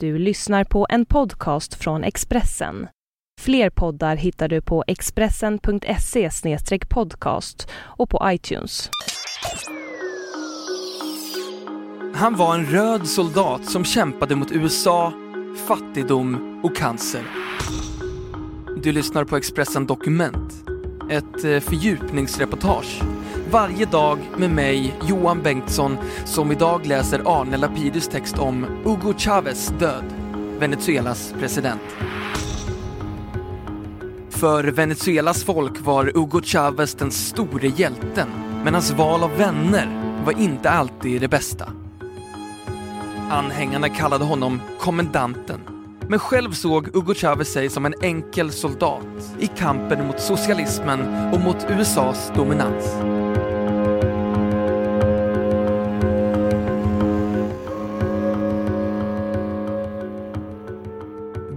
Du lyssnar på en podcast från Expressen. Fler poddar hittar du på expressen.se podcast och på iTunes. Han var en röd soldat som kämpade mot USA, fattigdom och cancer. Du lyssnar på Expressen Dokument, ett eh, fördjupningsreportage varje dag med mig, Johan Bengtsson, som idag läser Arne Lapidus text om Hugo Chavez död, Venezuelas president. För Venezuelas folk var Hugo Chavez den store hjälten, men hans val av vänner var inte alltid det bästa. Anhängarna kallade honom kommendanten, men själv såg Hugo Chavez sig som en enkel soldat i kampen mot socialismen och mot USAs dominans.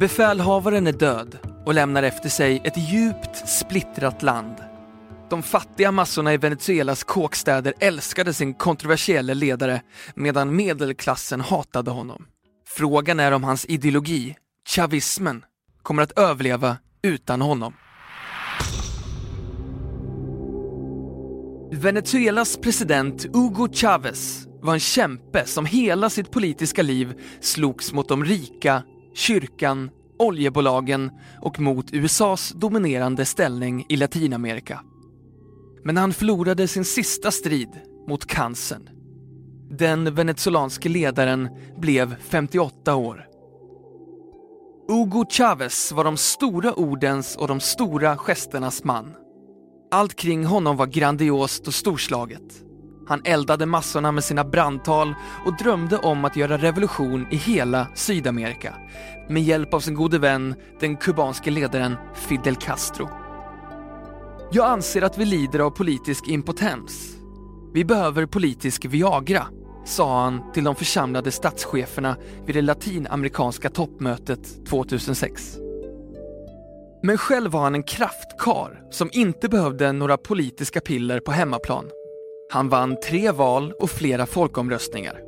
Befälhavaren är död och lämnar efter sig ett djupt splittrat land. De fattiga massorna i Venezuelas kåkstäder älskade sin kontroversiella ledare medan medelklassen hatade honom. Frågan är om hans ideologi, chavismen, kommer att överleva utan honom. Venezuelas president Hugo Chavez var en kämpe som hela sitt politiska liv slogs mot de rika kyrkan, oljebolagen och mot USAs dominerande ställning i Latinamerika. Men han förlorade sin sista strid mot cancern. Den venezolanske ledaren blev 58 år. Hugo Chavez var de stora ordens och de stora gesternas man. Allt kring honom var grandiost och storslaget. Han eldade massorna med sina brandtal och drömde om att göra revolution i hela Sydamerika med hjälp av sin gode vän, den kubanske ledaren Fidel Castro. Jag anser att vi lider av politisk impotens. Vi behöver politisk Viagra, sa han till de församlade statscheferna vid det latinamerikanska toppmötet 2006. Men själv var han en kraftkar som inte behövde några politiska piller på hemmaplan. Han vann tre val och flera folkomröstningar.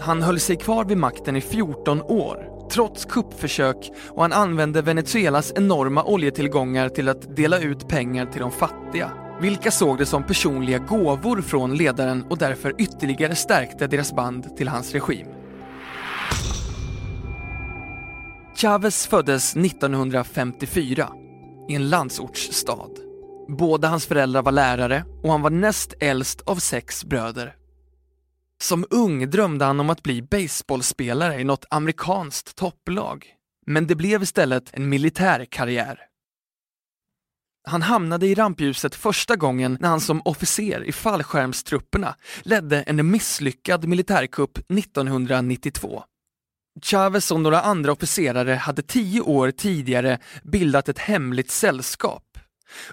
Han höll sig kvar vid makten i 14 år, trots kuppförsök och han använde Venezuelas enorma oljetillgångar till att dela ut pengar till de fattiga, vilka såg det som personliga gåvor från ledaren och därför ytterligare stärkte deras band till hans regim. Chavez föddes 1954 i en landsortsstad. Båda hans föräldrar var lärare och han var näst äldst av sex bröder. Som ung drömde han om att bli baseballspelare i något amerikanskt topplag. Men det blev istället en militär karriär. Han hamnade i rampljuset första gången när han som officer i fallskärmstrupperna ledde en misslyckad militärkupp 1992. Chavez och några andra officerare hade tio år tidigare bildat ett hemligt sällskap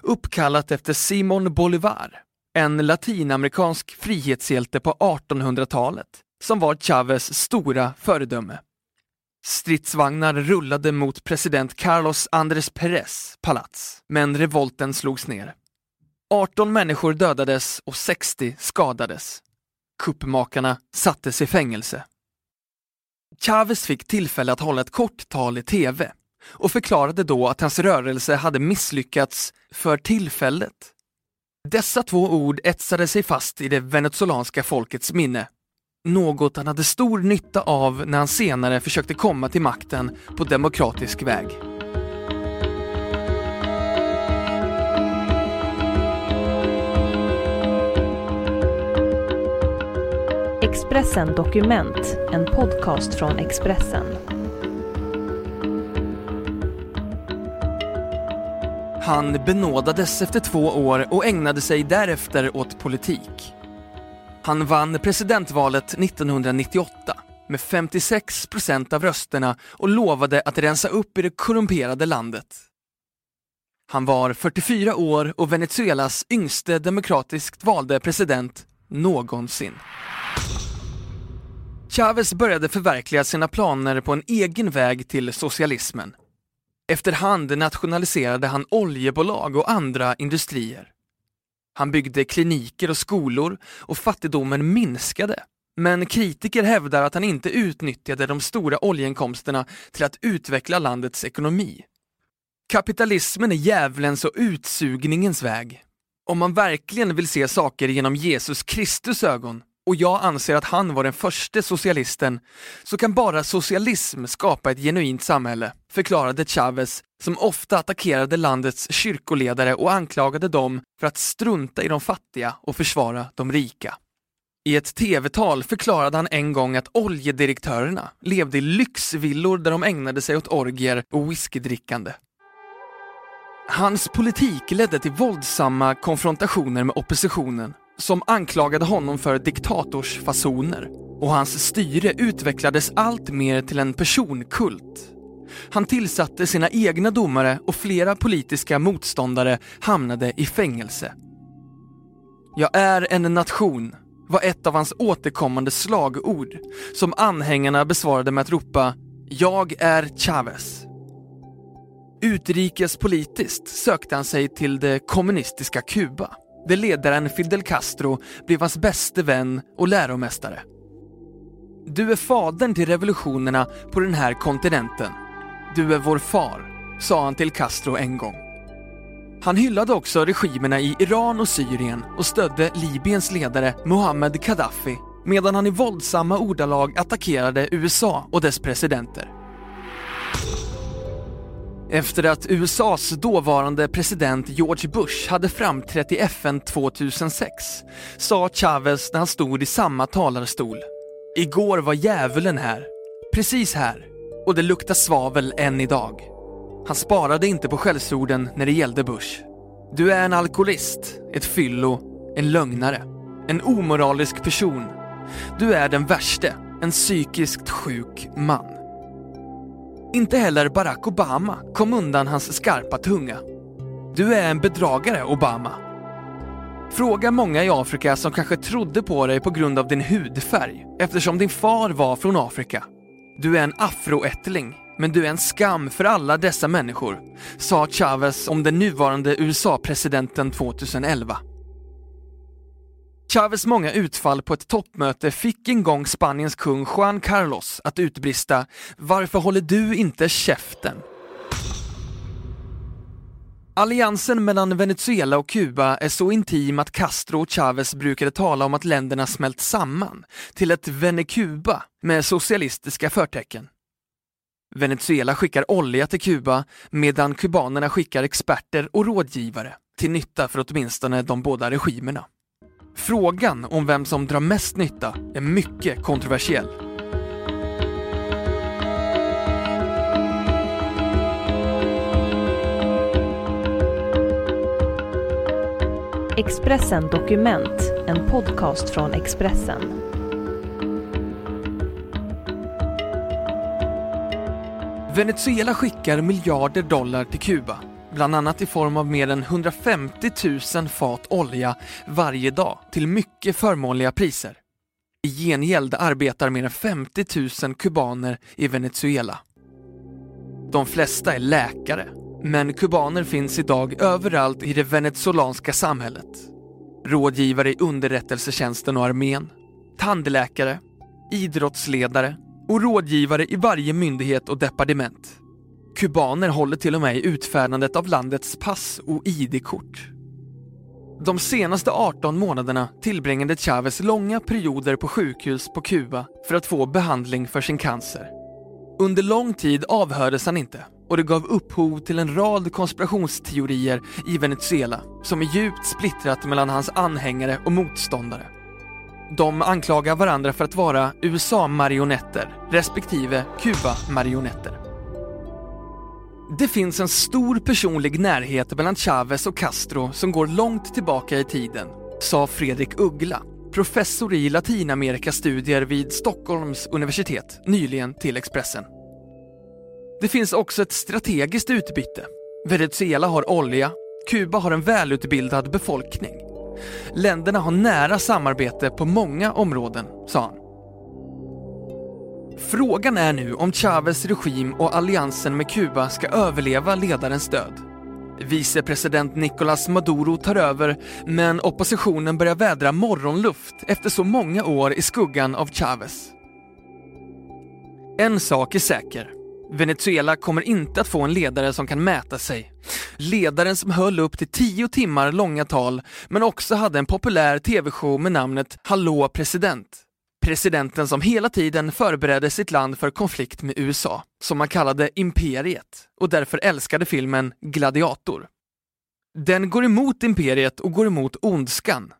uppkallat efter Simon Bolivar, en latinamerikansk frihetshjälte på 1800-talet som var Chavez stora föredöme. Stridsvagnar rullade mot president Carlos Andrés Pérez palats, men revolten slogs ner. 18 människor dödades och 60 skadades. Kuppmakarna sattes i fängelse. Chavez fick tillfälle att hålla ett kort tal i TV och förklarade då att hans rörelse hade misslyckats för tillfället. Dessa två ord etsade sig fast i det venezolanska folkets minne. Något han hade stor nytta av när han senare försökte komma till makten på demokratisk väg. Expressen Dokument, en podcast från Expressen. Han benådades efter två år och ägnade sig därefter åt politik. Han vann presidentvalet 1998 med 56 procent av rösterna och lovade att rensa upp i det korrumperade landet. Han var 44 år och Venezuelas yngste demokratiskt valde president någonsin. Chavez började förverkliga sina planer på en egen väg till socialismen. Efterhand nationaliserade han oljebolag och andra industrier. Han byggde kliniker och skolor och fattigdomen minskade Men kritiker hävdar att han inte utnyttjade de stora oljeinkomsterna till att utveckla landets ekonomi. Kapitalismen är djävulens och utsugningens väg. Om man verkligen vill se saker genom Jesus Kristus ögon, och jag anser att han var den första socialisten, så kan bara socialism skapa ett genuint samhälle, förklarade Chavez, som ofta attackerade landets kyrkoledare och anklagade dem för att strunta i de fattiga och försvara de rika. I ett tv-tal förklarade han en gång att oljedirektörerna levde i lyxvillor där de ägnade sig åt orgier och whiskydrickande. Hans politik ledde till våldsamma konfrontationer med oppositionen som anklagade honom för diktatorsfasoner och hans styre utvecklades allt mer till en personkult. Han tillsatte sina egna domare och flera politiska motståndare hamnade i fängelse. Jag är en nation var ett av hans återkommande slagord som anhängarna besvarade med att ropa “Jag är Chavez”. Utrikespolitiskt sökte han sig till det kommunistiska Kuba, där ledaren Fidel Castro blev hans bäste vän och läromästare. Du är fadern till revolutionerna på den här kontinenten. Du är vår far, sa han till Castro en gång. Han hyllade också regimerna i Iran och Syrien och stödde Libyens ledare Muammar Gaddafi medan han i våldsamma ordalag attackerade USA och dess presidenter. Efter att USAs dåvarande president George Bush hade framträtt i FN 2006 sa Chavez när han stod i samma talarstol. Igår var djävulen här. Precis här. Och det luktar svavel än idag. Han sparade inte på skällsorden när det gällde Bush. Du är en alkoholist, ett fyllo, en lögnare, en omoralisk person. Du är den värste, en psykiskt sjuk man. Inte heller Barack Obama kom undan hans skarpa tunga. Du är en bedragare, Obama. Fråga många i Afrika som kanske trodde på dig på grund av din hudfärg eftersom din far var från Afrika. Du är en afroättling, men du är en skam för alla dessa människor, sa Chavez om den nuvarande USA-presidenten 2011. Chávez många utfall på ett toppmöte fick en gång Spaniens kung Juan Carlos att utbrista “Varför håller du inte käften?” Alliansen mellan Venezuela och Kuba är så intim att Castro och Chavez brukade tala om att länderna smält samman till ett Venecuba med socialistiska förtecken. Venezuela skickar olja till Kuba medan kubanerna skickar experter och rådgivare till nytta för åtminstone de båda regimerna. Frågan om vem som drar mest nytta är mycket kontroversiell. Expressen Dokument, en podcast från Expressen. Venezuela skickar miljarder dollar till Kuba, bland annat i form av mer än 150 000 fat olja varje dag till mycket förmånliga priser. I gengäld arbetar mer än 50 000 kubaner i Venezuela. De flesta är läkare, men kubaner finns idag överallt i det venezolanska samhället. Rådgivare i underrättelsetjänsten och armén, tandläkare, idrottsledare och rådgivare i varje myndighet och departement. Kubaner håller till och med i utfärdandet av landets pass och ID-kort. De senaste 18 månaderna tillbringade Chavez långa perioder på sjukhus på Kuba för att få behandling för sin cancer. Under lång tid avhördes han inte och det gav upphov till en rad konspirationsteorier i Venezuela som är djupt splittrat mellan hans anhängare och motståndare. De anklagar varandra för att vara USA-marionetter respektive Kuba-marionetter. Det finns en stor personlig närhet mellan Chavez och Castro som går långt tillbaka i tiden, sa Fredrik Uggla, professor i Latinamerikastudier vid Stockholms universitet, nyligen till Expressen. Det finns också ett strategiskt utbyte. Venezuela har olja, Kuba har en välutbildad befolkning. Länderna har nära samarbete på många områden, sa han. Frågan är nu om Chavez regim och alliansen med Kuba ska överleva ledarens död. Vicepresident Nicolás Maduro tar över, men oppositionen börjar vädra morgonluft efter så många år i skuggan av Chavez. En sak är säker. Venezuela kommer inte att få en ledare som kan mäta sig. Ledaren som höll upp till tio timmar långa tal, men också hade en populär tv-show med namnet Hallå president. Presidenten som hela tiden förberedde sitt land för konflikt med USA, som man kallade imperiet och därför älskade filmen Gladiator. Den går emot imperiet och går emot ondskan.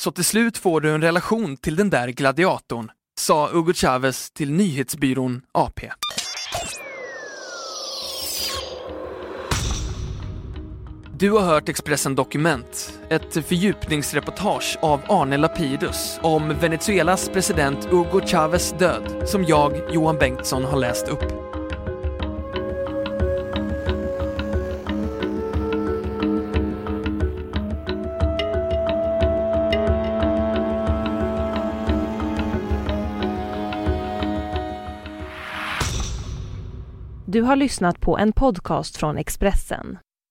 Så till slut får du en relation till den där gladiatorn, sa Hugo Chavez till nyhetsbyrån AP. Du har hört Expressen Dokument, ett fördjupningsreportage av Arne Lapidus om Venezuelas president Hugo Chavez död, som jag, Johan Bengtsson, har läst upp. Du har lyssnat på en podcast från Expressen.